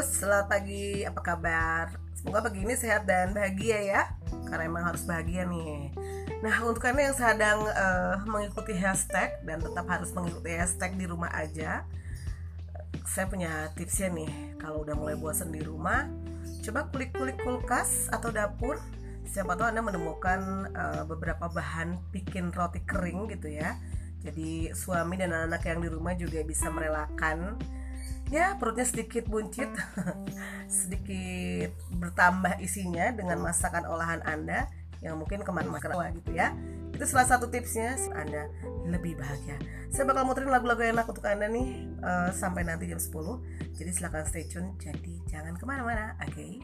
selamat pagi, apa kabar? Semoga pagi ini sehat dan bahagia ya. Karena emang harus bahagia nih. Nah untuk Anda yang sedang uh, mengikuti hashtag Dan tetap harus mengikuti hashtag di rumah aja Saya punya tipsnya nih. Kalau udah mulai bosan di rumah Coba kulik-kulik kulkas atau dapur. Siapa tahu Anda menemukan uh, beberapa bahan bikin roti kering gitu ya. Jadi suami dan anak-anak yang di rumah juga bisa merelakan ya perutnya sedikit buncit. Sedikit bertambah isinya dengan masakan olahan anda yang mungkin ke mana-mana gitu ya. Itu salah satu tipsnya anda lebih bahagia. Saya bakal muterin lagu-lagu enak untuk anda nih uh, sampai nanti jam 10 jadi silahkan stay tune. Jadi jangan ke mana-mana oke? okay?